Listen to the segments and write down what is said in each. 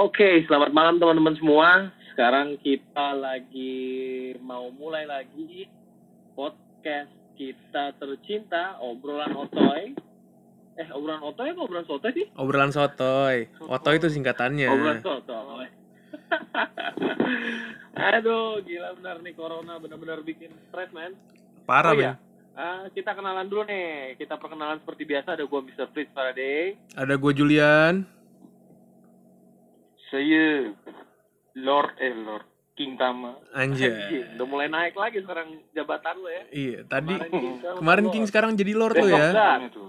Oke, selamat malam teman-teman semua. Sekarang kita lagi mau mulai lagi podcast kita tercinta obrolan otoy. Eh, obrolan otoy apa obrolan sotoy sih? Obrolan sotoy. Otoy itu singkatannya. Obrolan sotoy. Aduh, gila benar nih corona benar-benar bikin stres, man. Parah, Oh men. Ah, kita kenalan dulu nih. Kita perkenalan seperti biasa ada gua Mr. Fritz Faraday. Ada gue Julian. Saya Lord eh Lord King Tama. Anjay. Anjing, udah mulai naik lagi sekarang jabatan lu ya. Iya, tadi Kemarin King, sekarang kemarin Lord. King sekarang jadi Lord lo Besok ya. Itu.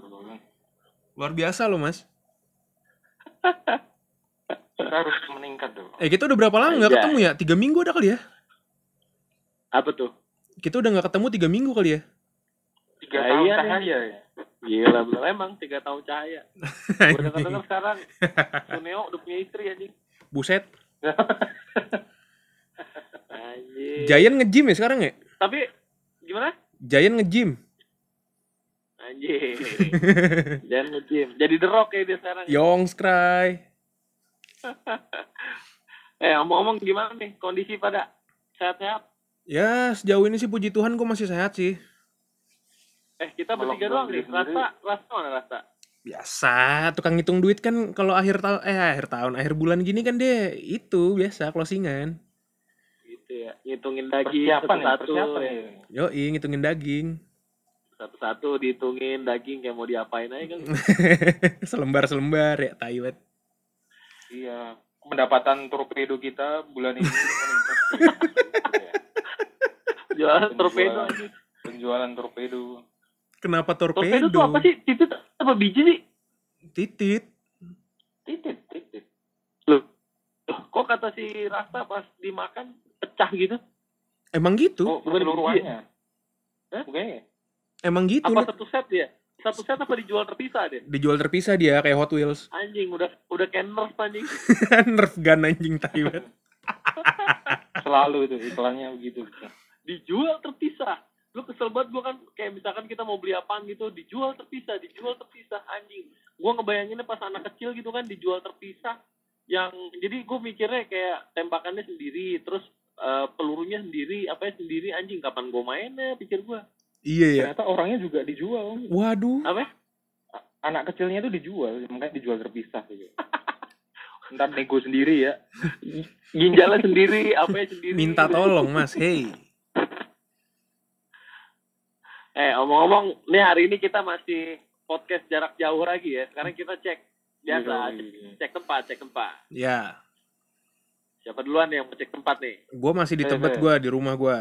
Luar biasa lo, Mas. Kita harus meningkat dong. Eh, kita udah berapa lama nggak ketemu ya? Tiga minggu ada kali ya? Apa tuh? Kita udah nggak ketemu tiga minggu kali ya? Tiga Nah, tahun iya cahaya ya. Gila bener emang tiga tahun cahaya. Gue denger denger sekarang Suneo udah punya istri anjing. Buset. Anjing. Giant nge-gym ya sekarang ya? Tapi gimana? Giant nge-gym. Anjing. Jangan nge-gym. Jadi The Rock ya dia sekarang. Yongs cry. Eh ngomong-ngomong gimana nih kondisi pada sehat-sehat? Ya, sejauh ini sih puji Tuhan gue masih sehat sih. Eh kita bertiga doang dong nih. Rasta, Rasta mana Rasta? Biasa, tukang ngitung duit kan kalau akhir tahun eh akhir tahun, akhir bulan gini kan dia itu biasa closingan. Gitu ya. Ngitungin daging Persiapan satu-satu. persiapan ya. ya. Yoi, ngitungin daging. Satu-satu dihitungin daging kayak mau diapain aja kan. Selembar-selembar ya, taiwet. Iya. Pendapatan torpedo kita bulan ini. Jualan Penjualan. torpedo. Penjualan torpedo. Kenapa Torpedo torpedo? tuh apa sih? Titit apa biji sih? Titit. Titit, titit. Loh, kok kata si Rasta pas dimakan pecah gitu? Emang gitu? Oh, bukan keseluruhannya. Hah? Bukan ya? Emang gitu. Apa satu set ya? Satu set apa dijual terpisah deh? Dijual terpisah dia kayak Hot Wheels. Anjing udah udah kayak Nerf anjing. Nerf gun anjing taiwet. Selalu itu iklannya begitu. Dijual terpisah. Lu kesel banget gua kan kayak misalkan kita mau beli apaan gitu dijual terpisah, dijual terpisah anjing. Gua ngebayanginnya pas anak kecil gitu kan dijual terpisah yang jadi gue mikirnya kayak tembakannya sendiri terus eh, pelurunya sendiri apa ya sendiri anjing kapan gue mainnya pikir gua Iya ya. Ternyata orangnya juga dijual. Waduh. apa ya? Anak kecilnya itu dijual, makanya dijual terpisah gitu. Ntar nego sendiri ya. ginjalnya sendiri apa ya sendiri Minta tolong, Mas. Hey. Eh, omong-omong, nih hari ini kita masih podcast jarak jauh lagi ya. Sekarang kita cek biasa, Iya, cek, iya. cek tempat, cek tempat. Ya, Siapa duluan nih yang mau cek tempat nih? gua masih di Eh, Tebet eh. gua di rumah gua.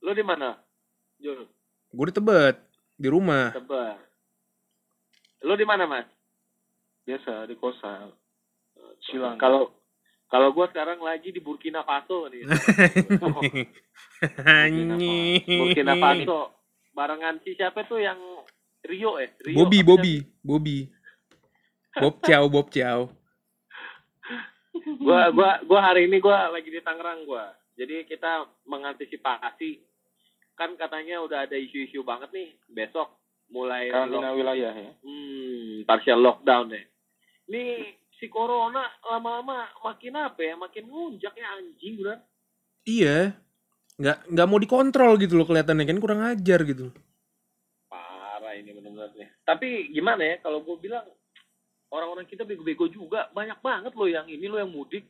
Lu di mana? Jul, Gua di Tebet di rumah. tebak. Lu di mana, Mas? Biasa di kosan. Silang. Kalau kalau gua sekarang lagi di Burkina Faso nih. Anjing. Burkina Faso. Barengan si siapa tuh yang Rio eh? Rio, Bobby, Bobby, Bobby. Bob Chow, Bob Chow. gua gua gua hari ini gua lagi di Tangerang gua. Jadi kita mengantisipasi kan katanya udah ada isu-isu banget nih besok mulai Karantina wilayah ya. hmm, partial lockdown ya. Ini si corona lama-lama makin apa ya? Makin ngunjak ya anjing bener. Iya. Nggak nggak mau dikontrol gitu loh kelihatannya kan kurang ajar gitu. Parah ini bener-bener nih. Tapi gimana ya kalau gue bilang orang-orang kita bego-bego juga banyak banget loh yang ini loh yang mudik.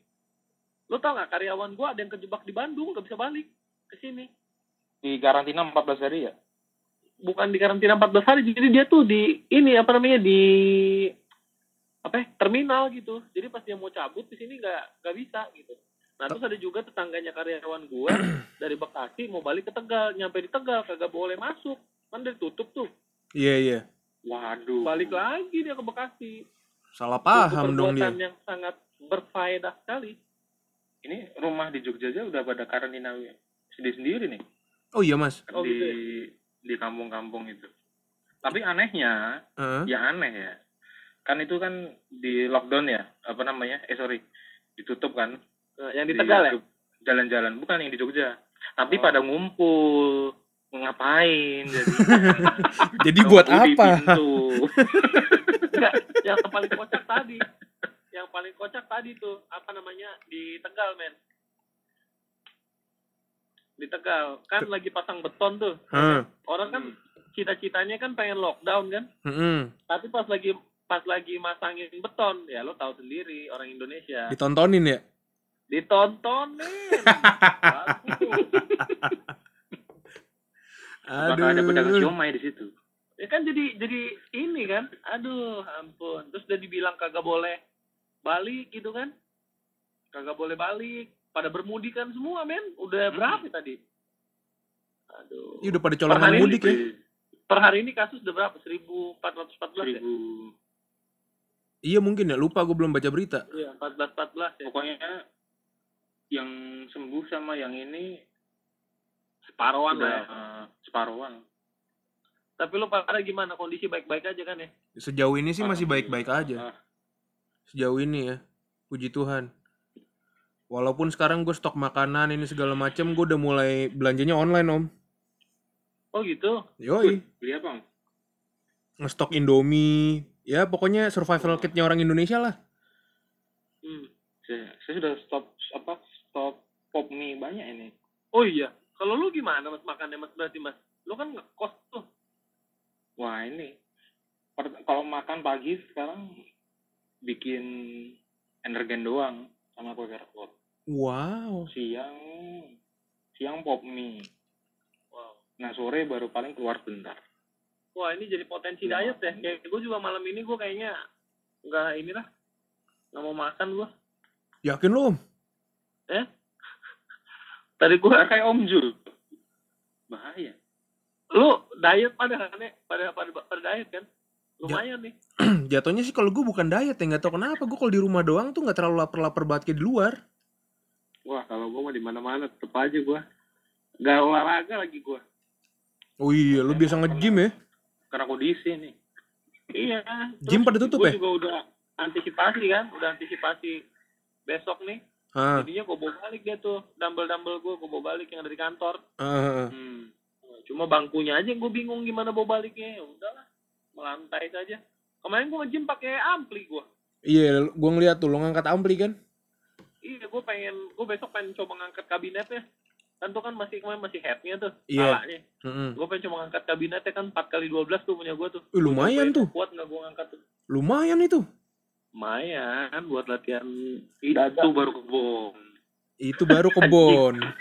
Lo tau nggak karyawan gua ada yang kejebak di Bandung nggak bisa balik ke sini. Di karantina 14 hari ya. bukan di karantina 14 hari jadi dia tuh di ini apa namanya di apa ya, terminal gitu jadi pas dia mau cabut di sini nggak nggak bisa gitu nah terus ada juga tetangganya karyawan gua dari Bekasi mau balik ke Tegal nyampe di Tegal kagak boleh masuk kan udah ditutup tuh Iya, iya. Waduh. balik lagi dia ke Bekasi Salah paham dong dia. perbuatan yang sangat berfaedah sekali Ini rumah di Jogja aja udah pada karantina sendiri-sendiri nih. Oh iya, Mas. Oh, di gitu ya? di kampung-kampung itu. Tapi anehnya, Heeh. ya aneh ya. Kan itu kan di lockdown ya, apa namanya? Eh sorry, ditutup kan. Nah, yang di Tegal ya Jalan-jalan, bukan yang di Jogja. Tapi Oh. pada ngumpul, ngapain jadi Jadi buat di apa? pintu. Enggak, yang paling kocak tadi yang paling kocak tadi tuh apa namanya di Tegal men di Tegal kan lagi pasang beton tuh Heeh. orang kan cita-citanya kan pengen lockdown kan Heeh. tapi pas lagi pas lagi masangin beton ya lo tahu sendiri orang Indonesia. Ditontonin ya? ditontonin. Bakal ada pedagang siomay di situ. ya kan jadi jadi ini kan aduh ampun. Terus udah dibilang kagak boleh balik gitu kan? Kagak boleh balik. Pada bermudik kan semua men. Udah berapa tadi? Aduh. Ih, udah pada colongan mudik ya? per hari ini kasus udah berapa? 1414 ya? Seribu. Iya mungkin ya, lupa gue belum baca berita. iya 1414 ya Pokoknya yang sembuh sama yang ini separohan lah ya. eh, separuhan. tapi lo pada gimana kondisi baik-baik aja kan ya Sejauh ini sih masih baik-baik aja. Ah, Sejauh ini ya, puji Tuhan. Walaupun sekarang gue stok makanan ini segala macem, gue udah mulai belanjanya online om. oh gitu Yoi, Beli apa? Om? ngestok Indomie. Ya pokoknya survival kitnya orang Indonesia lah. hmm. Saya, saya sudah stop apa? Stop pop mie banyak ini. oh iya kalau lu gimana mas makannya mas berarti mas lu kan ngekos tuh Wah ini kalau makan pagi sekarang bikin energen doang sama kue keropok. Wow. Siang siang pop mie. wow Nah sore baru paling keluar bentar. Wah ini jadi potensi Iya. diet ya. Kayak gue juga malam ini gue kayaknya nggak ini lah, nggak mau makan gue. Yakin lo om? Tadi gue, kayak Om Jul. Bahaya. lu diet pada kan ya? Pada pada pada diet kan? Lumayan nih. Jatuhnya sih kalau gue bukan diet ya, nggak tahu kenapa. Gue kalau di rumah doang tuh nggak terlalu lapar-lapar banget kayak di luar. Wah kalau gue mah di mana mana tetep aja gue. Gak olahraga lagi gue. Oh iya, lu biasa nge-gym ya? Karena kondisi nih. Iya. Gym pada tutup gue ya? juga udah antisipasi kan, udah antisipasi besok nih. Ah, Jadinya gue bawa balik dia tuh, dumbbell-dumbbell gue, gue bawa balik yang ada di kantor. ah, ah, ah. Hmm. Cuma bangkunya aja yang gue bingung gimana bawa baliknya. Ya udahlah, melantai saja. Kemarin gue nge-gym pakai ampli gue. Iya, gue ngeliat tuh lo ngangkat ampli kan? Iya, gue pengen, gue besok pengen coba ngangkat kabinetnya. Kan tuh kan masih kemarin masih headnya tuh, Iya. palanya. Mm-mm. Gue pengen coba ngangkat kabinetnya kan 4 kali 12 tuh punya gue tuh. Ih, lumayan tuh, Kuat nggak gue ngangkat tuh? lumayan itu. Lumayan buat latihan Itu baru kebon. Itu baru kebon.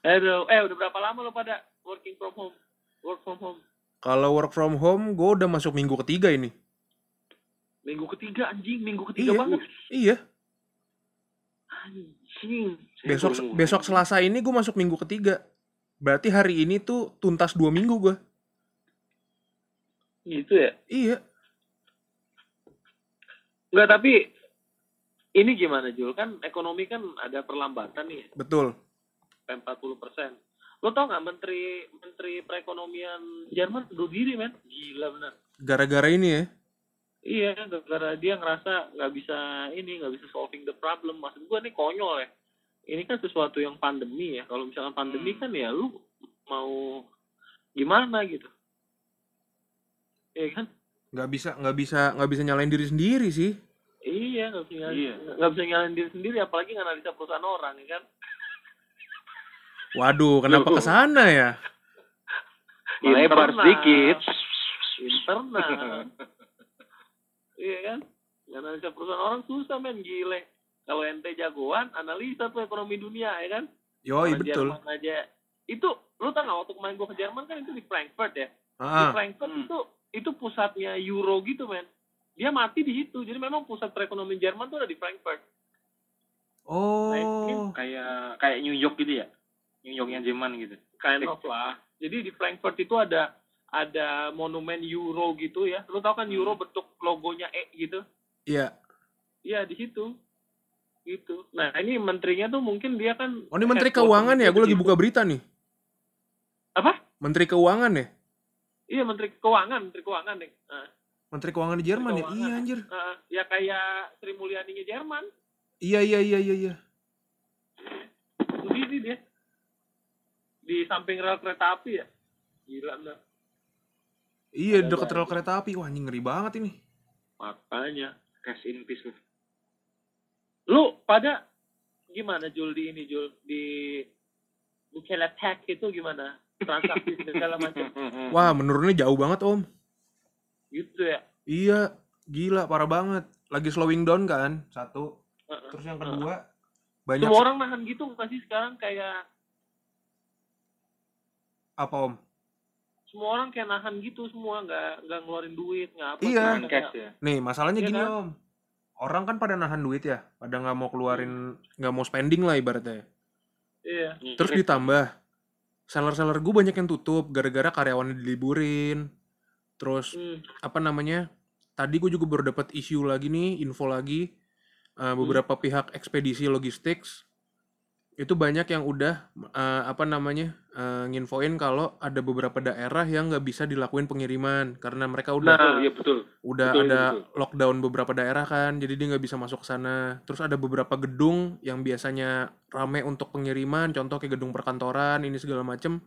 Aduh, eh udah berapa lama lo pada working from home? Work from home. Kalau work from home, gue udah masuk minggu ketiga ini. Minggu ketiga anjing, minggu ketiga Iya. banget. Iya, Anjing. Besok besok Selasa ini gue masuk minggu ketiga. Berarti hari ini tuh tuntas dua minggu gue. Gitu ya? Iya. Enggak, tapi ini gimana Jul? Kan ekonomi kan ada perlambatan nih, Betul. sampai 40 persen. Lo tau nggak menteri menteri perekonomian Jerman bunuh diri men? Gila bener. Gara-gara ini ya. Iya, gara-gara dia ngerasa nggak bisa ini, nggak bisa solving the problem. Maksud gua nih konyol ya. Ini kan sesuatu yang pandemi ya. Kalau misalkan pandemi Hmm. kan ya lu mau gimana gitu. Iya kan? Nggak bisa nggak bisa nggak bisa nyalain diri sendiri sih. Iya, nggak bisa nyalain, Iya. nggak bisa nyalain diri sendiri, apalagi nganalisa perusahaan orang, ya kan? Waduh, kenapa ke sana ya? Internal. sedikit. Internal. iya kan? Analisa perusahaan orang susah men, gile. Kalau ente jagoan, analisa tuh ekonomi dunia, ya kan? Yoi, Orang betul. Jerman aja. Itu, lu tau gak waktu kemarin gua ke Jerman kan itu di Frankfurt ya? Di Ah, Frankfurt Hmm. itu itu pusatnya euro gitu men. Dia mati di situ. Jadi memang pusat perekonomian Jerman tuh ada di Frankfurt. oh, Kayak kayak New York gitu ya. New Yorknya Jerman gitu. kind of lah. Jadi di Frankfurt itu ada ada monumen euro gitu ya. Lu tau kan euro Hmm. bentuk logonya E gitu. iya. Iya di situ. Gitu. Nah ini menterinya tuh mungkin dia kan. Oh, ini Menteri Keuangan ya? gitu Gue lagi gitu. buka berita nih. Apa? Menteri Keuangan ya? Iya menteri keuangan, menteri keuangan nih. Nah, Menteri Keuangan di Jerman ya? Keuangan. Iya anjir. nah, ya kayak Sri Mulyaninya Jerman. Iya iya iya iya iya. Begini dia. Di samping rel kereta api ya. Gila bener. Iya Ada deket rel kereta api. Wah, anjing ngeri banget ini. makanya Rest in peace lu pada gimana Jul di ini Jul di Bukela Tech itu gimana transaksi segala macam Wah, menurunnya jauh banget, Om. gitu ya Iya, gila parah banget. Lagi slowing down kan, satu. Heeh. Terus yang kedua, banyak semua orang nahan gitu nggak sih sekarang kayak apa, Om? Semua orang kayak nahan gitu semua nggak nggak ngeluarin duit nggak apa Iya. Cash ya. Nih, masalahnya Iya gini, kan? Om. Orang kan pada nahan duit ya, pada nggak mau keluarin, nggak mau spending lah ibaratnya. iya Terus ditambah seller-seller gue banyak yang tutup gara-gara karyawannya diliburin. Terus Hmm. apa namanya? Tadi gue juga baru dapat isu lagi nih, info lagi eh, beberapa pihak ekspedisi logistik itu banyak yang udah eh, apa namanya eh, nginfoin kalau ada beberapa daerah yang nggak bisa dilakuin pengiriman karena mereka udah Nah, iya betul. udah betul, ada betul. lockdown beberapa daerah kan jadi dia nggak bisa masuk ke sana terus ada beberapa gedung yang biasanya rame untuk pengiriman contoh kayak gedung perkantoran ini segala macem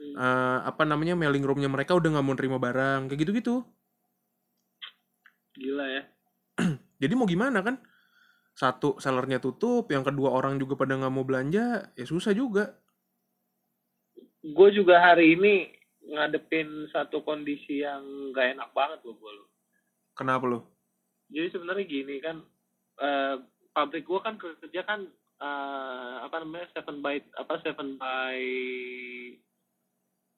Hmm. Eh, apa namanya mailing roomnya mereka udah nggak mau terima barang kayak gitu gitu gila ya jadi mau gimana kan satu sellernya tutup yang kedua orang juga pada nggak mau belanja ya susah juga. Gue juga hari ini ngadepin satu kondisi yang gak enak banget gue kenapa lo jadi sebenarnya gini kan eh, pabrik gue kan kerja kan eh, apa namanya seven by apa seven by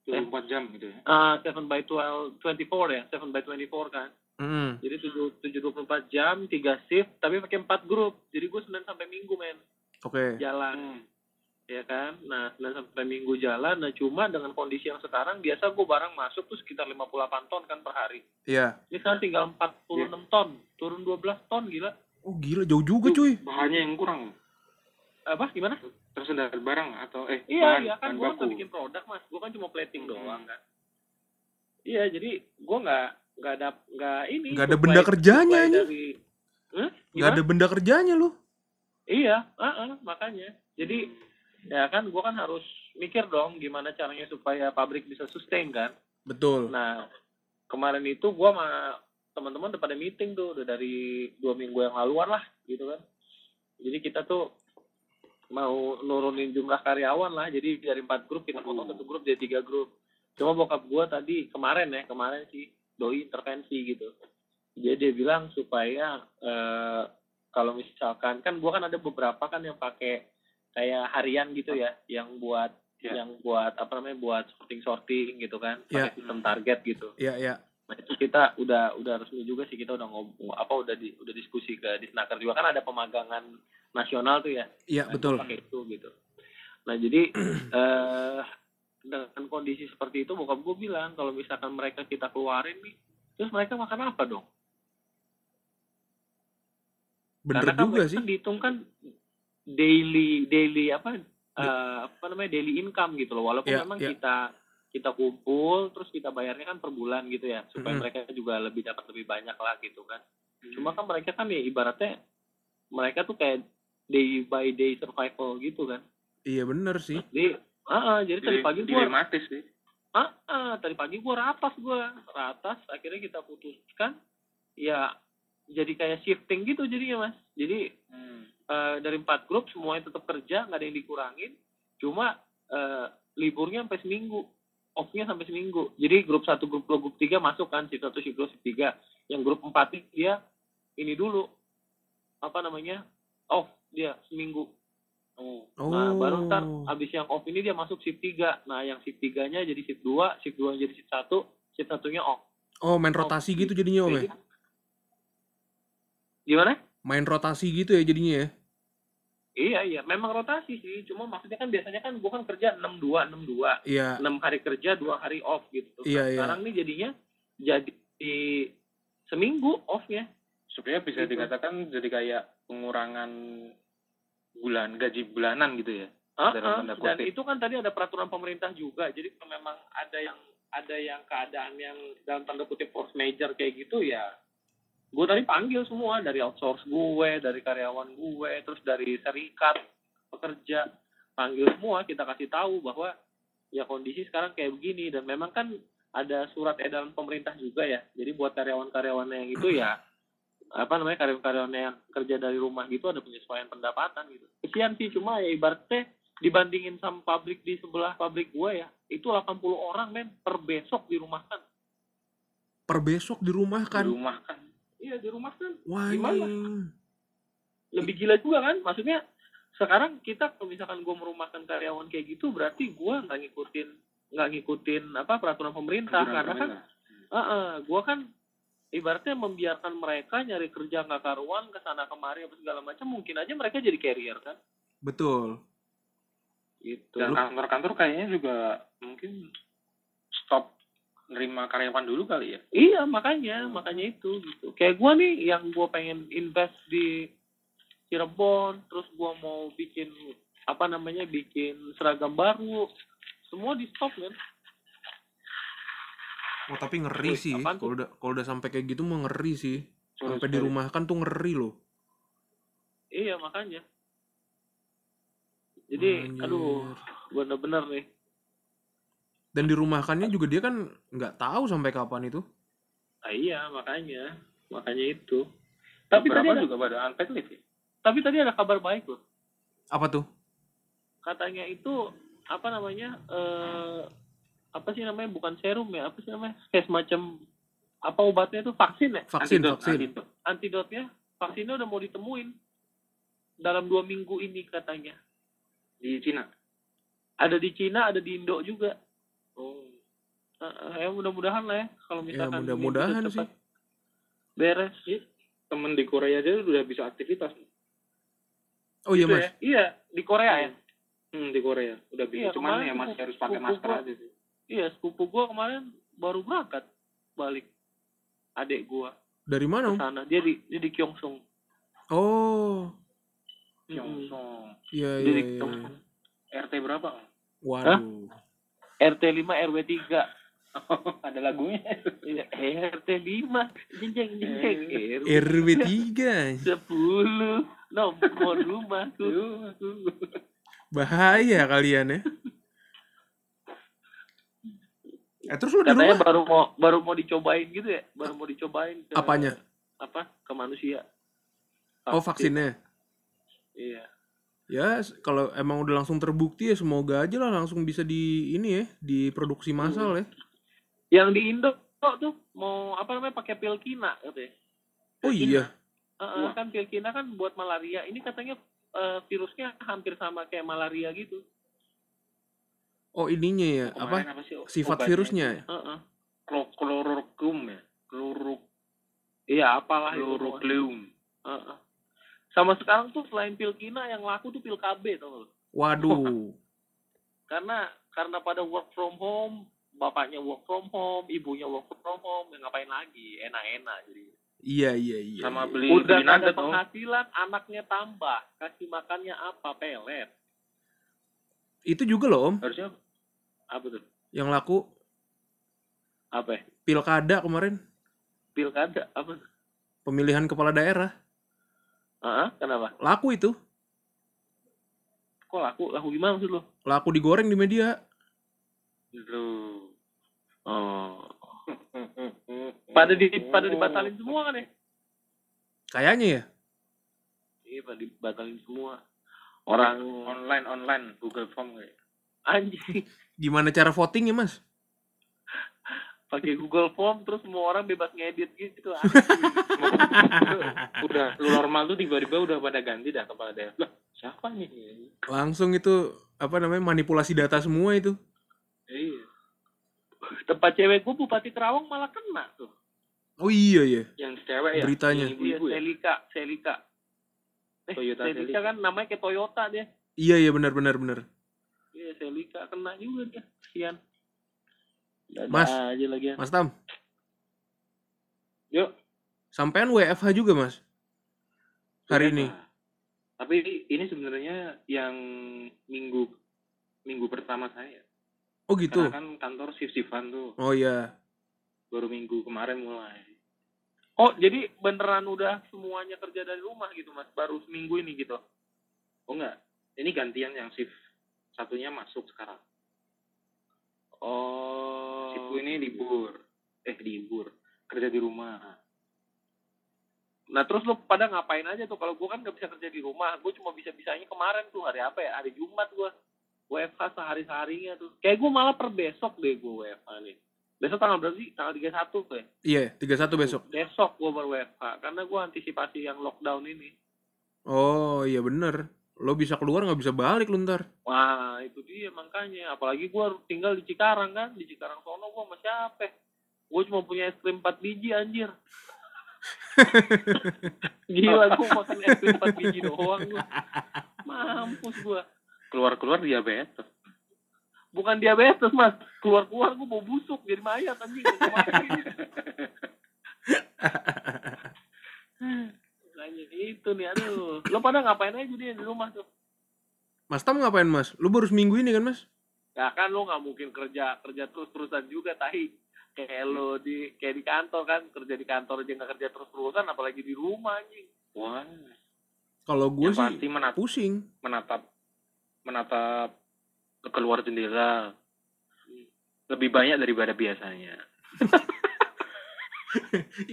24 jam gitu ya. ah seven by twelve twenty four ya seven by twenty four kan Mm, jadi tujuh tujuh dua puluh empat jam tiga shift tapi pakai empat grup. Jadi gue senin sampai minggu men. Oke. Jalan. Ya kan? Nah senin sampai minggu jalan nah cuma dengan kondisi yang sekarang biasa gue barang masuk tuh sekitar 58 ton kan per hari. Iya. Ini sekarang tinggal 46 ton turun 12 ton gila. Oh gila jauh juga cuy. Bahannya yang kurang. apa? Gimana? Tersebar barang atau eh iya bahan, iya kan. gue nggak bikin produk mas. Gue kan cuma plating Hmm. doang kan. Iya jadi gue nggak nggak ada nggak ini Nggak ada benda kerjanya, dari Hah? nggak ada benda kerjanya lu Iya, ah, ah, makanya. Jadi ya kan gua kan harus mikir dong gimana caranya supaya pabrik bisa sustain kan. betul Nah, kemarin itu gua sama teman-teman udah pada meeting tuh udah dari dua minggu yang laluan lah gitu kan. Jadi kita tuh mau nurunin jumlah karyawan lah. Jadi dari empat grup kita potong satu grup jadi tiga grup. Cuma bokap gua tadi kemarin ya kemarin sih doi intervensi gitu. Jadi dia bilang supaya eh, kalau misalkan kan gua kan ada beberapa kan yang pakai kayak harian gitu ya, yang buat Ya. yang buat apa namanya buat sorting sorting gitu kan, Ya. pakai sistem target gitu. iya iya Nah itu kita udah udah resmi juga sih kita udah ngomong apa udah di, udah diskusi ke Disnaker juga kan ada pemagangan nasional tuh ya. iya Nah, betul pakai itu gitu. Nah jadi eh dengan kondisi seperti itu bokap gue bilang kalau misalkan mereka kita keluarin nih, terus mereka makan apa dong? bener Karena kan juga mereka sih kan dihitung kan daily daily apa eh, apa namanya daily income gitu loh. Walaupun Ya, memang ya. kita kita kumpul terus kita bayarnya kan per bulan gitu ya supaya Mhm. mereka juga lebih dapat lebih banyak lah gitu kan. Hmm. Cuma kan mereka kan ya ibaratnya mereka tuh kayak day by day survival gitu kan. iya bener sih Jadi ah, ah, jadi tadi pagi gua dilematis sih. ah, ah, tadi pagi gua ratas gua. Ratas akhirnya kita putuskan. Ya jadi kayak shifting gitu jadinya mas. Jadi Hmm. eh, dari empat grup semuanya tetap kerja nggak ada yang dikurangin. Cuma eh, liburnya sampai seminggu. Off-nya sampai seminggu. Jadi grup satu grup dua grup tiga masuk kan shift satu shift dua shift tiga. Yang grup empat dia ini dulu. Apa namanya? Off dia seminggu Oh. oh Nah, baru ntar abis yang off ini dia masuk shift 3. Nah, yang shift 3-nya jadi shift 2, shift 2 jadi shift 1, shift satunya off. oh main rotasi gitu jadinya om ya Gimana? main rotasi gitu ya jadinya ya Iya, iya, memang rotasi sih. Cuma maksudnya kan biasanya kan gua kan kerja 62, 62. iya 6 hari kerja, 2 hari off gitu. Iya, Nah, iya. Sekarang nih jadinya jadi seminggu off-nya. Supaya bisa Gitu. dikatakan jadi kayak pengurangan bulan gaji bulanan gitu ya. Ah, tanda dan itu kan tadi ada peraturan pemerintah juga. Jadi kalau memang ada yang ada yang keadaan yang dalam tanda kutip force major kayak gitu ya gue tadi panggil semua dari outsource gue, dari karyawan gue, terus dari serikat pekerja panggil semua kita kasih tahu bahwa ya kondisi sekarang kayak begini dan memang kan ada surat edaran pemerintah juga ya. Jadi buat karyawan-karyawan yang itu ya apa namanya karyawan-karyawan yang kerja dari rumah gitu ada penyesuaian pendapatan gitu. Kesian sih cuma ya ibaratnya dibandingin sama pabrik di sebelah pabrik gue ya itu 80 orang men per besok dirumahkan. Per besok di rumah Di kan. rumah kan. Iya dirumahkan. Wah, Gimana? anjing. Lebih gila juga kan? Maksudnya sekarang kita kalau misalkan gue merumahkan karyawan kayak gitu berarti gue nggak ngikutin nggak ngikutin apa peraturan pemerintah Anjuran karena kan pemerintah. Heeh, gua kan ibaratnya membiarkan mereka nyari kerja nggak karuan ke sana kemari apa segala macam mungkin aja mereka jadi carrier kan Betul. gitu Dan kantor-kantor kayaknya juga mungkin stop nerima karyawan dulu kali ya. iya makanya makanya itu gitu kayak gua nih yang gua pengen invest di Cirebon terus gua mau bikin apa namanya bikin seragam baru semua di stop kan Oh, tapi ngeri Wih, sih. Kalau udah kalau udah sampai kayak gitu mah ngeri sih. Suruh Sampai dirumahkan tuh ngeri loh. iya makanya jadi Anjir. aduh bener-bener nih Dan dirumahkannya juga dia kan nggak tahu sampai kapan itu. ah, iya makanya makanya itu tapi tadi Beberapa ada juga pada unpaid leave ya. tapi tadi ada kabar baik loh Apa tuh? katanya itu apa namanya eh apa sih namanya bukan serum ya apa sih namanya kayak semacam apa obatnya itu vaksin ya Vaksin, Antidot, vaksin. antidot. antidotnya vaksinnya udah mau ditemuin dalam dua minggu ini katanya di Cina. ada di Cina ada di Indo juga Oh. Eh, ya mudah-mudahan lah ya kalau Ya misalkan ini mudah-mudahan sih. beres Temen di Korea aja udah bisa aktivitas. Oh iya Gitu mas. ya. iya di Korea ya Hmm, di Korea udah bisa. Iya, Cuman ya masih harus pakai masker aja sih. Iya sepupu gua kemarin baru berangkat balik adik gua Dari mana ke sana dia di dia di Gyeongsung Oh, Mm-mm. Yongsong. iya Dia iya. di iya. Gyeongsung. RT berapa? Waduh. RT 5 RW 3 Ada lagunya. Iya, RT 5 jenjang jenjang RW RW 3 10 nomor rumahku Bahaya kalian ya. Eh terus lu di katanya rumah? baru mau baru mau dicobain gitu ya? Baru mau dicobain ke, apanya? apa? Ke manusia. Oh vaksinnya. iya. Ya kalau emang udah langsung terbukti ya semoga aja lah langsung bisa di ini ya diproduksi massal ya. yang di Indo tuh mau apa namanya pakai pil kina katanya. Oh iya. Heeh, Wah. kan pil kina kan buat malaria. Ini katanya eh, virusnya hampir sama kayak malaria gitu Oh ininya ya apa? Kemarin sih Sifat obatnya? virusnya ya? Heeh. Klo- Kloroquine ya. Klorok iya apalah itu kloroquium. Heeh. sama sekarang tuh selain pil kina yang laku tuh pil KB tau lu? Waduh. karena karena pada work from home bapaknya work from home ibunya work from home ya ngapain lagi enak-enak jadi Iya iya iya. Sama iya. beli udah beli ada nugget oh. penghasilan anaknya tambah kasih makannya apa pelet Itu juga loh om Harusnya apa tuh? Yang laku apa ya? pilkada kemarin. Pilkada? Apa pemilihan kepala daerah. Heeh, kenapa? Laku itu. Kok laku? Laku gimana maksud lo laku digoreng di media. Lu. oh. Pada di pada dibatalin semua kan ya? Kayaknya ya. Iya pada dibatalin semua. Orang online online Google Form kayak. Anjing gimana cara voting ya mas pakai Google Form terus semua orang bebas ngedit gitu udah lu normal tuh tiba-tiba udah pada ganti dah kepala daerah. Lah, siapa nih? langsung itu apa namanya manipulasi data semua itu Iya. tempat cewek gue bupati Kerawang malah kena tuh oh iya ya Yang cewek ya. Beritanya. Yang iya ibu-ibu ya. Selika Selika eh, Toyota Selika Celica. kan namanya kayak Toyota dia iya iya benar benar benar iya Selika kena juga dia kasian Dada Mas. aja lagi mas Tam Yuk. sampean WFH juga mas hari Udah, ini. Tapi ini sebenarnya yang minggu minggu pertama saya. oh gitu Karena kan kantor shift-shiftan tuh. oh iya Baru minggu kemarin mulai. oh jadi beneran udah semuanya kerja dari rumah gitu mas baru seminggu ini gitu Oh enggak. Ini gantian yang shift satunya masuk sekarang. oh Shiftku ini libur. Eh libur. Kerja di rumah. Nah terus lu pada ngapain aja tuh? Kalau gue kan nggak bisa kerja di rumah, gue cuma bisa bisanya kemarin tuh hari apa ya? Hari Jumat gue WFH sehari seharinya tuh. Kayak gue malah per besok deh gue WFH nih. Besok tanggal berapa sih? Tanggal 31 tuh ya? Iya, 31 besok. Besok gue baru WFH karena gue antisipasi yang lockdown ini. Oh, iya bener. Lo bisa keluar nggak bisa balik lu ntar. Wah itu dia makanya. Apalagi gue tinggal di Cikarang kan, di Cikarang sono gue sama siapa? Gue cuma punya es krim 4 biji anjir. Gila gue makan es krim 4 biji doang gue. Mampus gue. Keluar-keluar diabetes. Bukan diabetes mas, keluar-keluar gue mau busuk jadi mayat anjing. Makanya itu nih, aduh. Lo pada ngapain aja dia di rumah tuh? Mas Tam ngapain mas? Lu baru seminggu ini kan mas? Ya kan lo nggak mungkin kerja kerja terus terusan juga tahi. Kayak lo di kayak di kantor kan kerja di kantor aja nggak kerja terus terusan apalagi di rumah anjing. Wah, Kalau gue yang sih pasti menatap, pusing. menatap menatap keluar jendela lebih banyak daripada biasanya.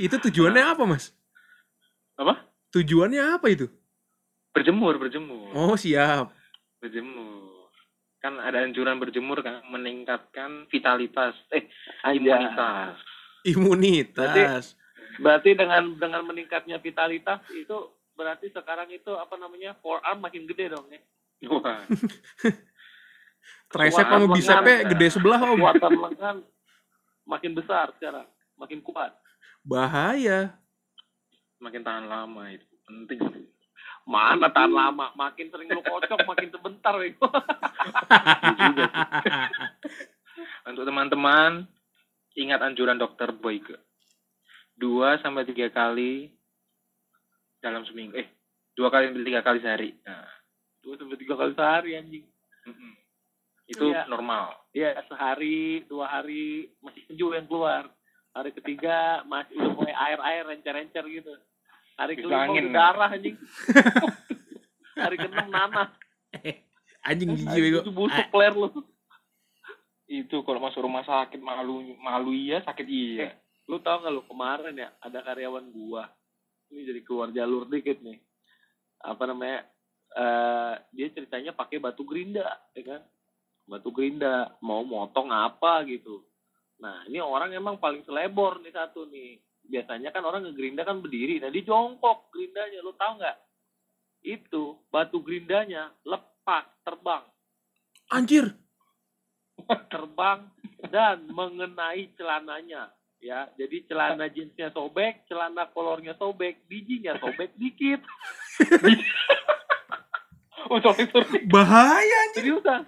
Itu tujuannya apa mas? Apa? Tujuannya apa itu? Berjemur, berjemur, Oh siap. berjemur. Kan ada anjuran berjemur kan meningkatkan vitalitas, eh imunitas. Imunitas. Berarti dengan dengan meningkatnya vitalitas itu berarti sekarang itu apa namanya forearm makin gede dong ya. Wah, Tricep sama lengan. bicepnya gede sebelah om. Kekuatan lengan makin besar sekarang, makin kuat. Bahaya. Makin tahan lama itu penting. Mana tahan lama, makin sering lu kocok makin sebentar bego. Untuk teman-teman, ingat anjuran dokter Boyke. Dua sampai tiga kali dalam seminggu. Eh, dua kali tiga kali sehari. Nah, Dua sampai tiga kali sehari anjing. itu Iya. normal. Ya sehari, dua hari masih sejuk yang keluar. Hari ketiga masih udah mulai air-air rencer-rencer gitu. Hari kelima angin. darah anjing. hari keenam nanah. Anjing gigi bego. tujuh busuk player lu. Itu kalau masuk rumah sakit malu malu iya, sakit iya. Lu tau gak lu kemarin ya ada karyawan gua. Ini jadi keluar jalur dikit nih. Apa namanya? eh dia ceritanya pakai batu gerinda, ya kan? Batu gerinda mau motong apa gitu. Nah, ini orang emang paling selebor nih satu nih. Biasanya kan orang ngegerinda kan berdiri, nah dia jongkok gerindanya, lu tahu nggak? Itu batu gerindanya lepas terbang, Anjir. terbang dan mengenai celananya ya. Jadi celana jeansnya sobek celana kolornya sobek bijinya sobek dikit. Oh, sorry, sorry. Bahaya anjir. seriusan.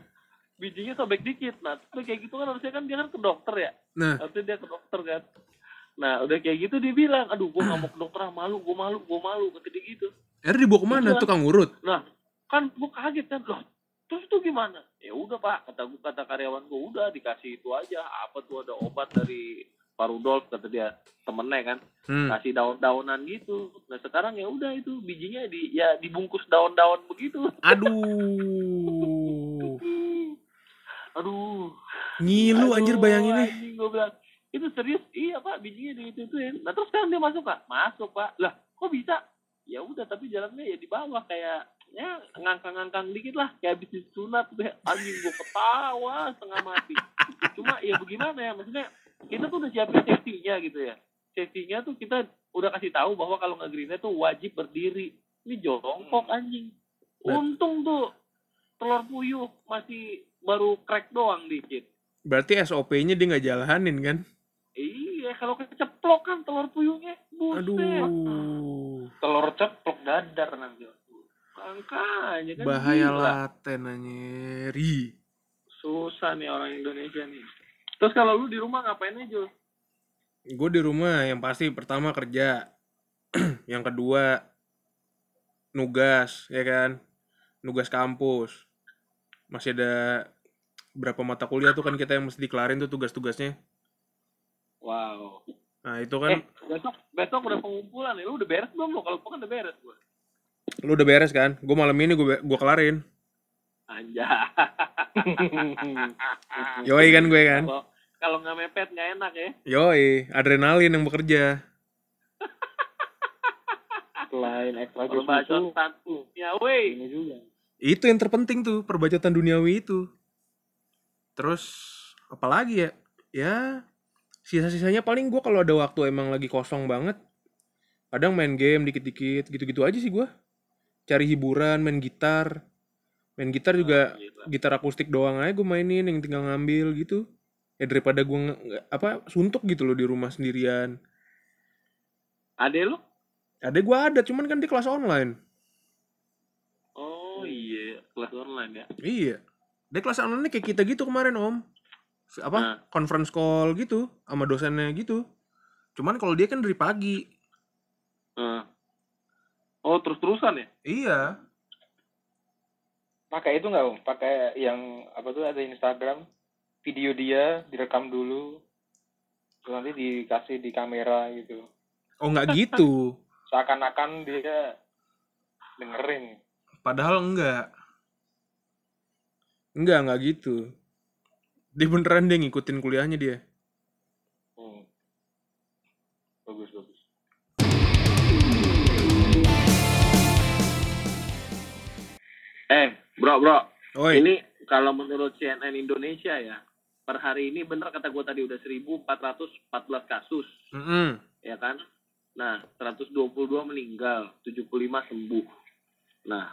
Bijinya sobek dikit. Nah terus kayak gitu kan harusnya kan dia kan ke dokter ya. Nah, harusnya dia ke dokter kan nah udah kayak gitu dia bilang aduh gua nggak mau ke dokter ah, malu gua malu gua malu kata dia gitu akhirnya dibawa ke mana? Tukang urut. nah kan gua kaget kan loh terus itu gimana ya udah pak kata gua kata karyawan gua udah dikasih itu aja apa tuh ada obat dari Pak Rudolf kata dia temennya kan Hmm. kasih daun-daunan gitu. Nah sekarang ya udah itu bijinya di ya dibungkus daun-daun begitu. Aduh. Aduh. Ngilu Aduh, anjir bayanginnya. Anjing gue bilang itu serius iya pak bijinya di itu ituin. Nah terus sekarang dia masuk pak? Masuk pak. Lah kok bisa? Ya udah tapi jalannya ya di bawah kayak ya ngangkang-ngangkang dikit lah kayak habis disunat deh anjing gue ketawa setengah mati cuma ya bagaimana ya maksudnya kita tuh udah siapin safety-nya gitu ya safety-nya tuh kita udah kasih tahu bahwa kalau nggak gerindra tuh wajib berdiri ini jongkok anjing Nah. untung tuh telur puyuh masih baru crack doang dikit Berarti SOP-nya dia nggak jalanin kan? Iya kalau keceplok kan telur puyuhnya buset Aduh. Telur ceplok dadar nanti. makanya kan Bahaya gila. laten anjir. Susah nih orang Indonesia nih terus kalau lu di rumah ngapain aja? Gue di rumah yang pasti pertama kerja. yang kedua nugas, ya kan? Nugas kampus. Masih ada berapa mata kuliah tuh kan kita yang mesti dikelarin tuh tugas-tugasnya. Wow Nah, itu kan eh besok besok udah pengumpulan ya lu udah beres belum lo kalau gua kan udah beres gua lu udah beres kan? Gue malam ini gue gua kelarin. anjay Yoi kan gue kan? Kalau- nggak mepet nggak enak ya Yoi, adrenalin yang bekerja. selain extra jus Perbacotan ya juga Itu yang terpenting tuh, perbacotan duniawi itu. Terus apalagi ya? Ya sisa-sisanya paling gua kalau ada waktu emang lagi kosong banget. Kadang main game dikit-dikit, gitu-gitu aja sih gua. Cari hiburan, main gitar. Main gitar juga Gila. gitar akustik doang aja gue mainin yang tinggal ngambil gitu. Ya daripada nge- apa suntuk gitu loh di rumah sendirian. Ade lu? Ada gua ada, cuman kan di kelas online. Oh iya, kelas online ya. Iya. Dia kelas online kayak kita gitu kemarin om. Apa? Nah. Conference call gitu sama dosennya gitu. Cuman kalau dia kan dari pagi. Heeh. Oh, terus-terusan ya? Iya. pakai itu nggak om pakai yang apa tuh ada Instagram video dia direkam dulu terus nanti dikasih di kamera gitu Oh nggak gitu. seakan-akan dia dengerin Padahal enggak. Enggak, enggak gitu. Dia beneran dia ngikutin kuliahnya dia. hmm. bagus bagus Eh, bro, bro. Oi. Ini kalau menurut CNN Indonesia ya, per hari ini bener kata gue tadi udah 1414 kasus, Mm-mm. ya kan? Nah, 122 meninggal, 75 sembuh. Nah,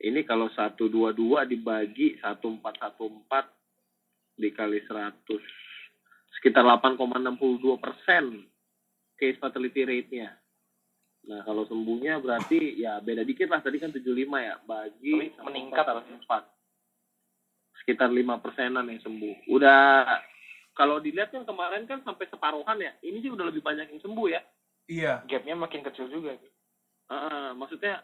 ini kalau 122 dibagi 1414 dikali 100, sekitar 8,62 persen case fatality rate-nya. Nah, kalau sembuhnya berarti ya beda dikit lah. Tadi kan 75 ya. Bagi meningkat 404. Sekitar 5 persenan yang sembuh. Udah, kalau dilihat kan kemarin kan sampai separuhan ya. Ini sih udah lebih banyak yang sembuh ya. Iya. gapnya makin kecil juga Heeh, maksudnya,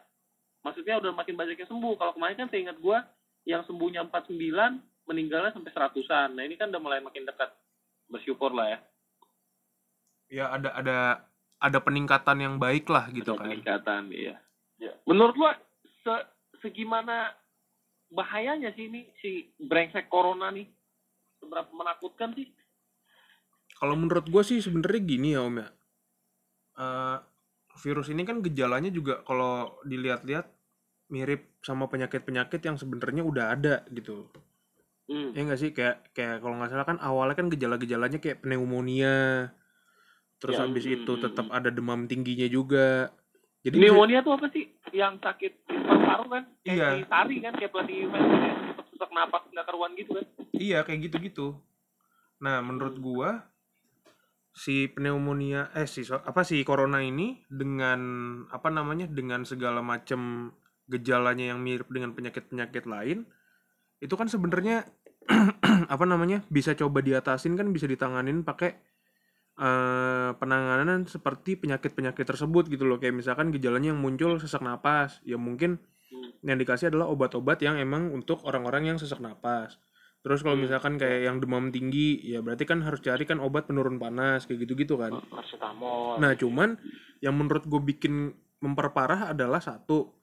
maksudnya udah makin banyak yang sembuh. Kalau kemarin kan seingat gua yang sembuhnya 49, meninggalnya sampai seratusan. Nah ini kan udah mulai makin dekat. Bersyukur lah ya. Ya ada ada ada peningkatan yang baik lah gitu Ada kan. peningkatan, iya. Ya. Menurut lo se segimana bahayanya sih ini si brengsek corona nih? Seberapa menakutkan sih? Kalau menurut gue sih sebenarnya gini ya om ya. Eh, virus ini kan gejalanya juga kalau dilihat-lihat mirip sama penyakit-penyakit yang sebenarnya udah ada gitu. Hmm. Ya nggak sih kayak kayak kalau nggak salah kan awalnya kan gejala-gejalanya kayak pneumonia. Terus Ya, habis mm, itu tetap ada demam tingginya juga. Jadi bisa- Pneumonia tuh apa sih? Yang sakit paru-paru kan? Kayak Iya. tari kan? Kayak pelatih sesak napas nggak karuan gitu kan? Iya kayak gitu-gitu. Nah menurut gua si pneumonia eh si apa sih corona ini dengan apa namanya dengan segala macam gejalanya yang mirip dengan penyakit-penyakit lain itu kan sebenarnya apa namanya bisa coba diatasin kan bisa ditanganin pakai eh, penanganan seperti penyakit-penyakit tersebut gitu loh. Kayak misalkan gejalanya yang muncul sesak napas. Ya mungkin Hmm. yang dikasih adalah obat-obat yang emang untuk orang-orang yang sesak napas. Terus kalau Hmm. misalkan kayak yang demam tinggi ya berarti kan harus cari kan obat penurun panas kayak gitu-gitu kan. Paracetamol. Nah, cuman yang menurut gue bikin memperparah adalah satu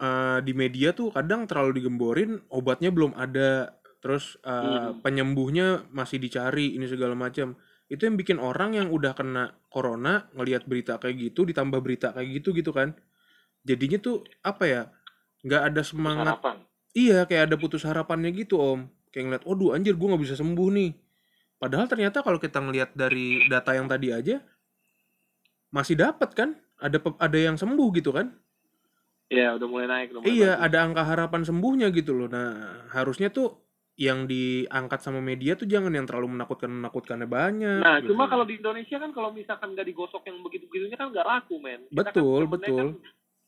eh, di media tuh kadang terlalu digemborin obatnya belum ada, terus eh, Hmm. penyembuhnya masih dicari ini segala macam. Itu yang bikin orang yang udah kena corona ngelihat berita kayak gitu, ditambah berita kayak gitu gitu kan. Jadinya tuh apa ya? nggak ada semangat harapan Iya, kayak ada putus harapannya gitu, Om. Kayak ngeliat, waduh anjir gue nggak bisa sembuh nih. Padahal ternyata kalau kita ngelihat dari data yang tadi aja, masih dapat kan? Ada ada yang sembuh gitu kan? Iya, udah mulai naik. Udah mulai Iya, bagus. ada angka harapan sembuhnya gitu loh. Nah, harusnya tuh yang diangkat sama media tuh jangan yang terlalu menakutkan menakutkannya banyak. Nah, gitu. cuma kalau di Indonesia kan kalau misalkan nggak digosok yang begitu-begitunya kan nggak laku, men. Kita kan Betul, temennya betul. kan-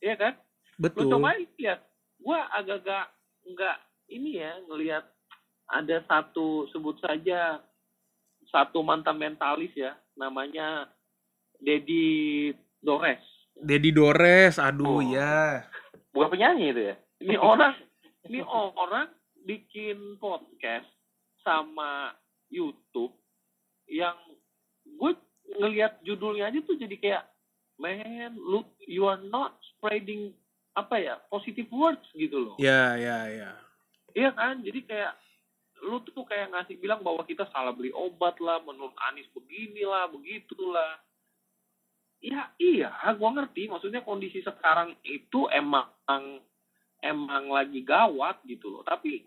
Iya kan? Lu betul. coba lihat. Gua agak-agak nggak ini ya ngelihat ada satu sebut saja satu mantan mentalis ya, namanya Dedi Dores. Dedi Dores, aduh Oh. ya. bukan penyanyi itu ya Ini orang ini orang bikin podcast sama YouTube yang gue ngelihat judulnya aja tuh jadi kayak man lu you are not spreading apa ya positive words gitu loh Ya, ya, ya. iya kan jadi kayak lu tuh kayak ngasih bilang bahwa kita salah beli obat lah menurut Anis beginilah begitulah Ya iya, gua ngerti. Maksudnya kondisi sekarang itu emang emang lagi gawat gitu loh. Tapi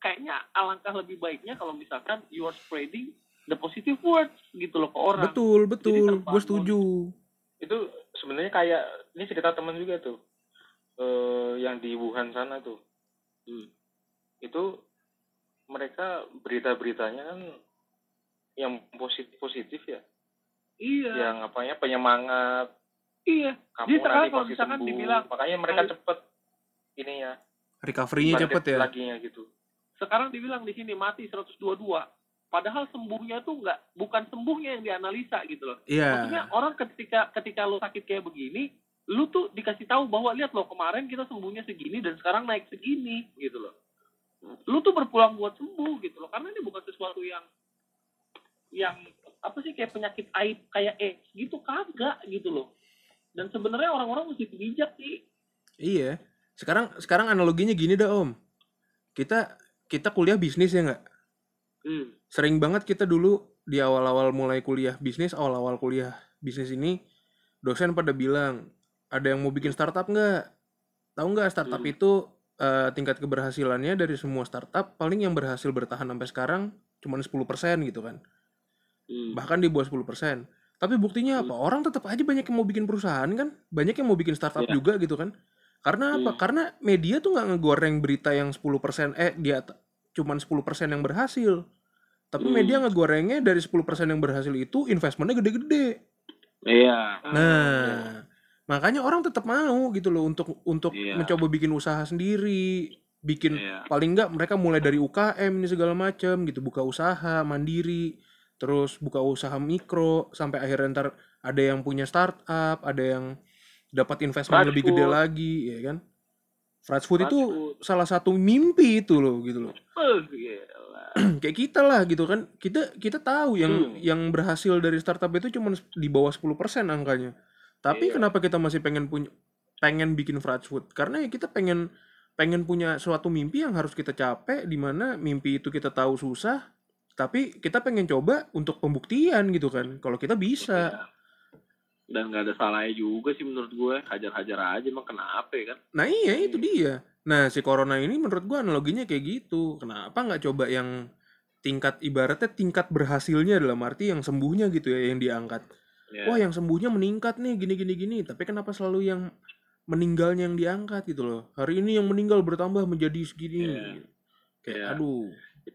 kayaknya alangkah lebih baiknya kalau misalkan you are spreading the positive words gitu loh ke orang. Betul, betul. Gue setuju. itu sebenarnya kayak ini cerita teman juga tuh eh yang di Wuhan sana tuh Hmm. itu mereka berita-beritanya kan yang positif positif ya Iya. yang apanya penyemangat Iya. kamu Jadi sekarang nanti kalau misalkan sembuh dibilang, makanya mereka "Ayo." cepet ini ya Recovery-nya cepet ya. laginya gitu Sekarang dibilang di sini mati 122. Padahal sembuhnya tuh nggak bukan sembuhnya yang dianalisa gitu loh. Maksudnya Iya. orang ketika ketika lo sakit kayak begini, lu tuh dikasih tahu bahwa lihat lo kemarin kita sembuhnya segini dan sekarang naik segini gitu loh. Lu tuh berpulang buat sembuh gitu loh. Karena ini bukan sesuatu yang yang apa sih kayak penyakit aib kayak AIDS gitu kagak gitu loh. Dan sebenarnya orang-orang mesti bijak sih. Iya. Sekarang sekarang analoginya gini dah Om. Kita kita kuliah bisnis ya nggak? Hmm. Sering banget kita dulu di awal-awal mulai kuliah bisnis, awal-awal kuliah bisnis ini, dosen pada bilang, ada yang mau bikin startup nggak? Tahu nggak startup Hmm. itu eh, tingkat keberhasilannya dari semua startup paling yang berhasil bertahan sampai sekarang cuma 10% gitu kan. Hmm. Bahkan di bawah 10%. Tapi buktinya apa? Orang tetap aja banyak yang mau bikin perusahaan kan? Banyak yang mau bikin startup Iya. juga gitu kan? Karena apa? Hmm. Karena media tuh nggak ngegoreng berita yang 10% eh dia cuman 10% yang berhasil. Tapi Hmm. media ngegorengnya dari 10% yang berhasil itu investmentnya gede-gede. Iya. Nah, makanya orang tetap mau gitu loh untuk untuk Iya. mencoba bikin usaha sendiri, bikin Iya. paling nggak mereka mulai dari UKM ini segala macam gitu, buka usaha mandiri, terus buka usaha mikro sampai akhirnya ntar ada yang punya startup, ada yang dapat investment Fast lebih gede food. lagi, ya kan? Fast food itu food. salah satu mimpi itu loh gitu loh. Kayak kita lah gitu kan. Kita kita tahu yang Hmm. yang berhasil dari startup itu cuma di bawah 10% angkanya. Tapi Iya. kenapa kita masih pengen punya pengen bikin fast food? Karena ya kita pengen pengen punya suatu mimpi yang harus kita capek di mana mimpi itu kita tahu susah, tapi kita pengen coba untuk pembuktian gitu kan. Kalau kita bisa. Iya. Dan nggak ada salahnya juga sih menurut gue. Hajar-hajar aja emang kenapa ya kan? Nah iya itu dia. Nah si corona ini menurut gua analoginya kayak gitu. Kenapa nggak coba yang tingkat ibaratnya tingkat berhasilnya dalam arti yang sembuhnya gitu ya yang diangkat. Ya. Wah yang sembuhnya meningkat nih gini gini gini. Tapi kenapa selalu yang meninggalnya yang diangkat gitu loh. Hari ini yang meninggal bertambah menjadi segini. Iya. Kayak Iya. aduh.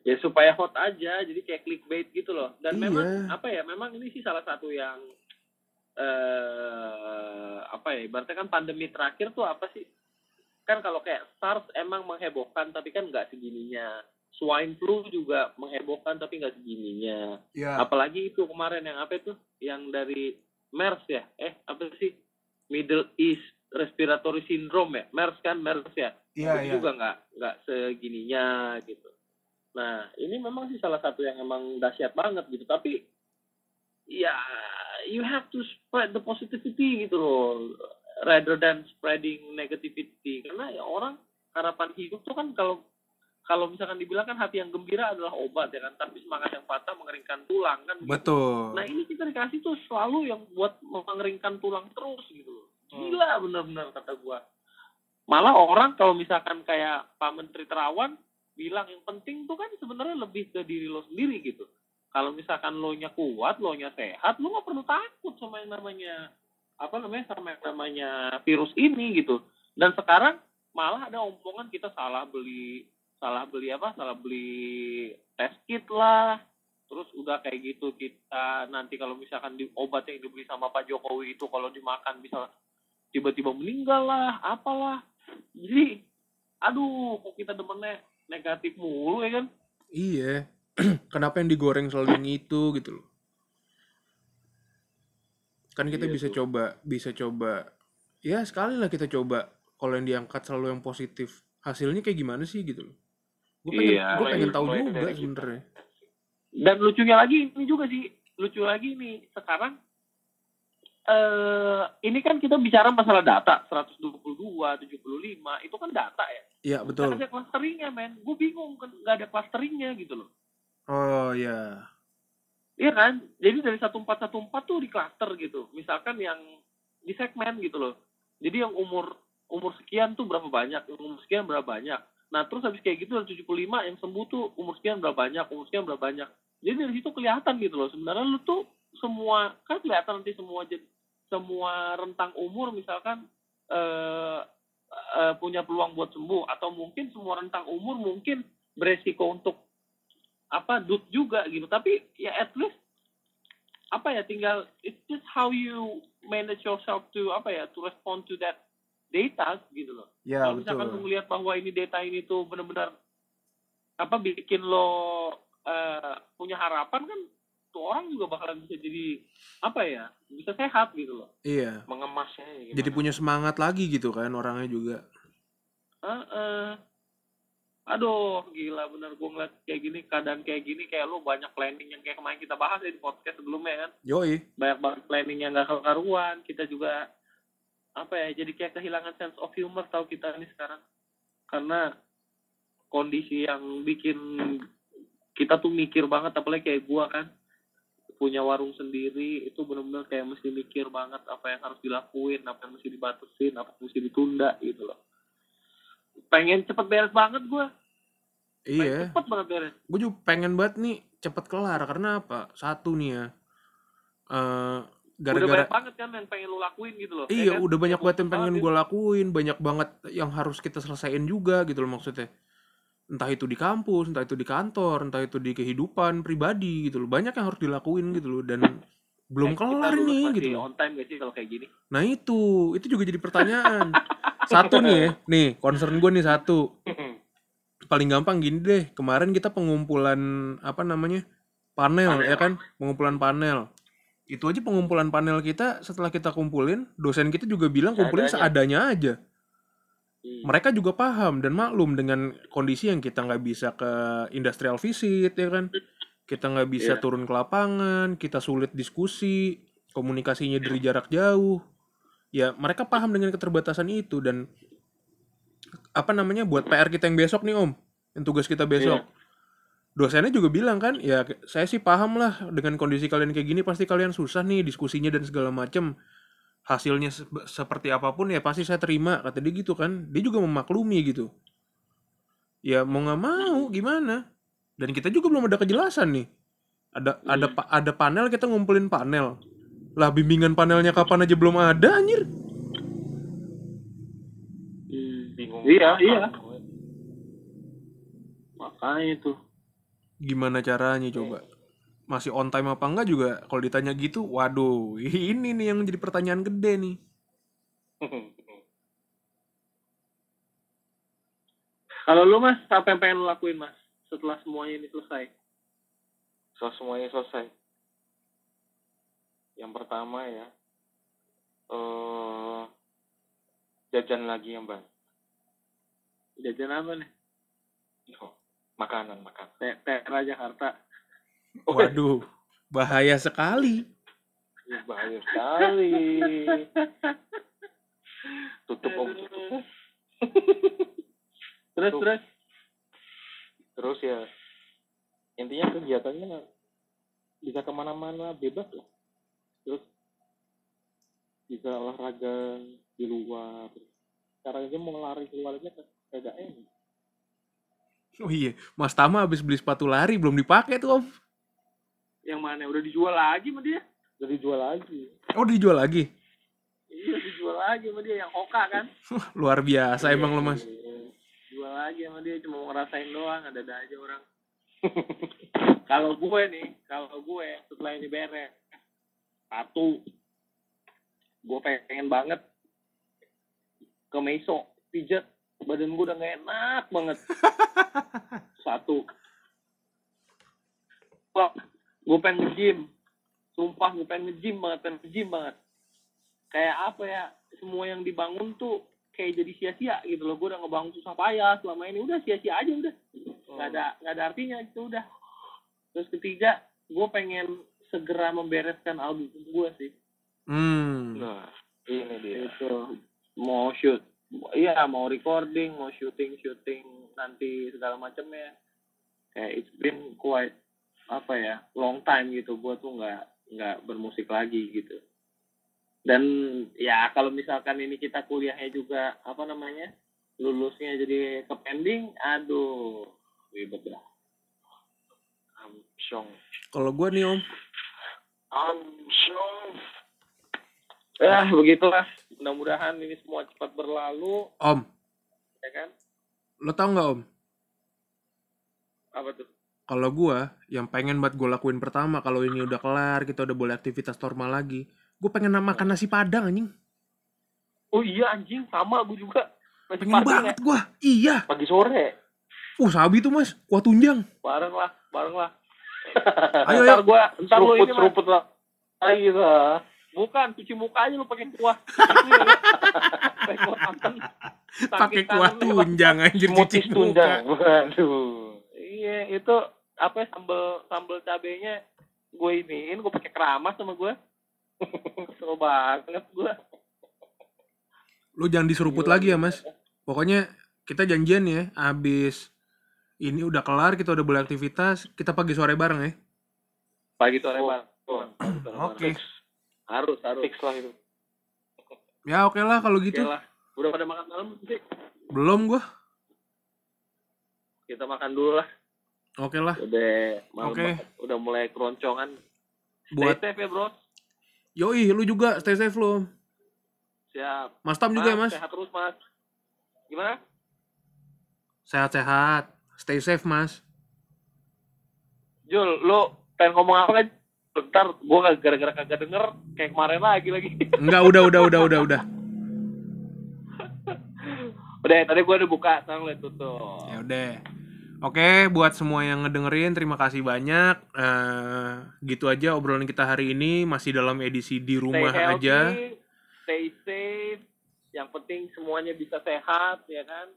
Ya supaya hot aja jadi kayak clickbait gitu loh. Dan Iya. memang apa ya memang ini sih salah satu yang eh apa ya ibaratnya kan pandemi terakhir tuh apa sih? Kan kalau kayak SARS emang menghebohkan tapi kan nggak segininya. Swine flu juga menghebohkan tapi nggak segininya. Ya. apalagi itu kemarin yang apa itu? Yang dari MERS ya? Eh apa sih? Middle East Respiratory Syndrome ya? MERS kan MERS ya? Iya itu juga nggak nggak segininya gitu. Nah ini memang sih salah satu yang emang dahsyat banget gitu. Tapi ya you have to spread the positivity gitu loh, rather than spreading negativity. Karena ya orang harapan hidup tuh kan kalau kalau misalkan dibilang kan hati yang gembira adalah obat ya kan, tapi semangat yang patah mengeringkan tulang kan. gitu. Betul. Nah ini kita dikasih tuh selalu yang buat mengeringkan tulang terus gitu loh. Gila bener-bener kata gua. Malah orang kalau misalkan kayak Pak Menteri Terawan bilang yang penting tuh kan sebenarnya lebih ke diri lo sendiri gitu. Kalau misalkan lo nya kuat, lo nya sehat, lo nggak perlu takut sama yang namanya apa namanya sama yang namanya virus ini gitu. Dan sekarang malah ada omongan kita salah beli salah beli apa? Salah beli test kit lah, terus udah kayak gitu kita nanti kalau misalkan di obat yang dibeli sama Pak Jokowi itu kalau dimakan bisa tiba-tiba meninggal lah apalah jadi aduh kok kita demennya negatif mulu ya kan Iya. Kenapa yang digoreng selalu yang itu gitu loh. Kan kita Iya bisa tuh. coba, bisa coba. Ya sekali lah kita coba. Kalau yang diangkat selalu yang positif. Hasilnya kayak gimana sih gitu loh. Gue pengen, Iya, gue pengen tahu juga sebenernya. dan lucunya lagi ini juga sih lucu lagi nih sekarang eh ini kan kita bicara masalah data 122 75 itu kan data ya Iya betul. Nggak ada clusteringnya men gue bingung kan nggak ada clusteringnya gitu loh Oh ya. Iya kan? Jadi dari 1414 tuh di klaster gitu. Misalkan yang di segmen gitu loh. Jadi yang umur umur sekian tuh berapa banyak, yang umur sekian berapa banyak. Nah, terus habis kayak gitu dari 75 yang sembuh tuh umur sekian berapa banyak, umur sekian berapa banyak. Jadi dari situ kelihatan gitu loh. Sebenarnya lu tuh semua kan kelihatan nanti semua semua rentang umur misalkan eh eh, punya peluang buat sembuh. Atau mungkin semua rentang umur mungkin beresiko untuk apa dut juga gitu. Tapi ya at least apa ya tinggal it's just how you manage yourself to apa ya to respond to that data gitu loh. Ya kalau misalkan lu melihat bahwa ini data ini tuh benar-benar apa bikin lo eh, punya harapan kan tuh orang juga bakalan bisa jadi apa ya bisa sehat gitu loh Iya. mengemasnya gimana? Jadi punya semangat lagi gitu kan orangnya juga. Heeh. Aduh, gila bener gue ngeliat kayak gini, keadaan kayak gini, kayak lu banyak planning yang kayak kemarin kita bahas ya di podcast sebelumnya kan. Yoi. Banyak banget planning yang gak karuan, kita juga, apa ya, jadi kayak kehilangan sense of humor tau kita ini sekarang. Karena kondisi yang bikin kita tuh mikir banget, apalagi kayak gua kan, punya warung sendiri, itu bener-bener kayak mesti mikir banget apa yang harus dilakuin, apa yang mesti dibatasin, apa yang mesti ditunda gitu loh pengen cepet beres banget gue Iya. cepet banget beres Gue juga pengen banget nih cepet kelar karena apa? Satu nih ya. udah gara-gara banyak banget kan yang pengen lu lakuin gitu loh Iya, ya kan? udah banyak banget yang pengen gue lakuin, banyak banget yang harus kita selesaiin juga gitu loh maksudnya. Entah itu di kampus, entah itu di kantor, entah itu di kehidupan pribadi gitu loh. Banyak yang harus dilakuin gitu loh dan belum Eh, kelar nih gitu loh. on time gak sih kalau kayak gini Nah itu, itu juga jadi pertanyaan. satu nih ya, nih concern gue nih satu. Paling gampang gini deh, kemarin kita pengumpulan apa namanya panel, Panel. ya kan, pengumpulan panel. Itu aja pengumpulan panel kita setelah kita kumpulin, dosen kita juga bilang kumpulin seadanya aja. Hmm. Mereka juga paham dan maklum dengan kondisi yang kita nggak bisa ke industrial visit, ya kan. Kita nggak bisa Iya. turun ke lapangan, kita sulit diskusi, komunikasinya dari jarak jauh. Ya, mereka paham dengan keterbatasan itu dan apa namanya buat PR kita yang besok nih Om, yang tugas kita besok. Dosennya juga bilang kan, ya saya sih paham lah dengan kondisi kalian kayak gini pasti kalian susah nih diskusinya dan segala macem. Hasilnya se- seperti apa pun ya pasti saya terima kata dia gitu kan. Dia juga memaklumi gitu. Ya mau nggak mau gimana? Dan kita juga belum ada kejelasan nih. Ada ada Hmm. pa- ada panel kita ngumpulin panel. Lah bimbingan panelnya kapan aja belum ada anjir. bingung Iya, apa. iya. makanya tuh Gimana caranya coba? Masih on time apa enggak juga kalau ditanya gitu, waduh, ini nih yang jadi pertanyaan gede nih. kalau lu mas apa yang pengen lu lakuin mas setelah semuanya ini selesai? So semuanya selesai? Yang pertama ya eh jajan lagi yang banyak jajan apa nih? Oh, makanan makanan. Teh teh Jakarta Waduh, bahaya sekali. Bahaya sekali. Tutup om. Tutup. Terus Tuh. terus? Terus ya intinya kegiatannya bisa ke mana-mana bebas lah. Terus bisa olahraga di luar. Sekarang aja mau lari keluar aja kan kagak enak. Oh iya, Mas Tama habis beli sepatu lari belum dipakai tuh Om. Yang mana? Udah dijual lagi sama dia? Udah dijual lagi. Oh dijual lagi. iya dijual lagi sama dia. Yang hoka kan? Luar biasa emang lo Mas. jual lagi sama dia cuma mau ngerasain doang ada ada aja orang. Kalau gue nih kalau gue setelah ini beres satu gue pengen banget ke meso pijat badan gue udah gak enak banget. Satu. Wah, gue pengen nge-gym. Sumpah gue pengen nge-gym banget pengen nge-gym banget. Kayak apa ya semua yang dibangun tuh kayak jadi sia-sia gitu loh. Gue udah ngebangun susah payah selama ini. Udah sia-sia aja udah. Nggak ada nggak ada artinya itu udah. Terus ketiga gue pengen segera membereskan album gue sih. Hmm. nah ini dia. Itu. Mau shoot. Iya mau recording mau shooting shooting nanti segala macamnya. Kayak it's been quite apa ya long time gitu gue tuh nggak nggak bermusik lagi gitu. Dan ya kalau misalkan ini kita kuliahnya juga apa namanya lulusnya jadi ke pending aduh ribet lah Amsyong. Kalau gua nih Om, Amsyong. ya begitulah. Mudah-mudahan ini semua cepat berlalu. Om, ya kan? Lo tau nggak Om? apa tuh Kalau gua yang pengen buat gue lakuin pertama kalau ini udah kelar, kita udah boleh aktivitas normal lagi, gue pengen makan nasi padang anjing. oh iya anjing sama gue juga Nasi Pengen padang banget gua. Iya. ya? pagi sore Uh, sabi tuh mas, kuah tunjang. bareng lah bareng lah Ayo, ntar ayo. gua ntar lu ini seruput lah. Ayo lah. Bukan, cuci muka aja lu pakai kuah. Ya. Pakai kuah tunjang anjir cuci tunjang. muka. Waduh. Iya, itu apa ya, sambel sambel cabenya gue iniin, gue pakai keramas sama gue. Kesel banget gue. Lu jangan diseruput Gila, lagi ya mas. Pokoknya kita janjian ya, abis ini udah kelar, kita udah boleh aktivitas, kita pagi sore bareng ya. Pagi sore Oh, bang. oh. Bareng. Oke. Harus, harus. Fix lah itu. Ya oke lah kalau Oke gitu. lah. Udah pada makan malam sih. Belum gua. Kita makan dulu lah. Oke lah. Udah malam Oke. banget. Udah mulai keroncongan. Buat Stay safe ya bro. Yoi, lu juga stay safe lu. Siap. Mas Tam juga ya mas. Sehat terus mas. Gimana? Sehat-sehat. Stay safe mas. Jul, lu pengen ngomong apa kan? Bentar, gua gara-gara kagak denger kayak kemarin lagi lagi. Enggak, udah, udah, udah, udah, udah. udah, tadi gua udah buka, sekarang lihat tutup. Ya udah. Oke, buat semua yang ngedengerin, terima kasih banyak. Eh, gitu aja obrolan kita hari ini masih dalam edisi di rumah stay healthy, aja. stay safe. Yang penting semuanya bisa sehat, ya kan?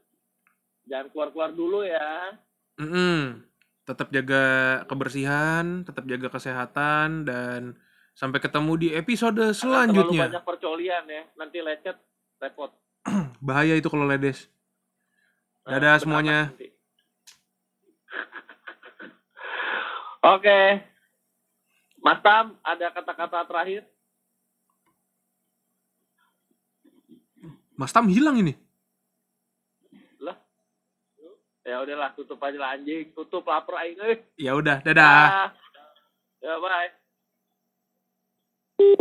Jangan keluar-keluar dulu ya. Mm-mm. Tetap jaga kebersihan, tetap jaga kesehatan dan sampai ketemu di episode Jangan Terlalu selanjutnya. banyak percolian ya, nanti lecet, repot. Bahaya itu kalau ledes. Nah, Dadah beramat semuanya. nanti. Oke. Mas Tam, ada kata-kata terakhir? Mas Tam hilang ini. Ya udahlah, tutup aja lah anjing. Tutup lapar aing euy. Ya udah, dadah. Ah. Ya bye.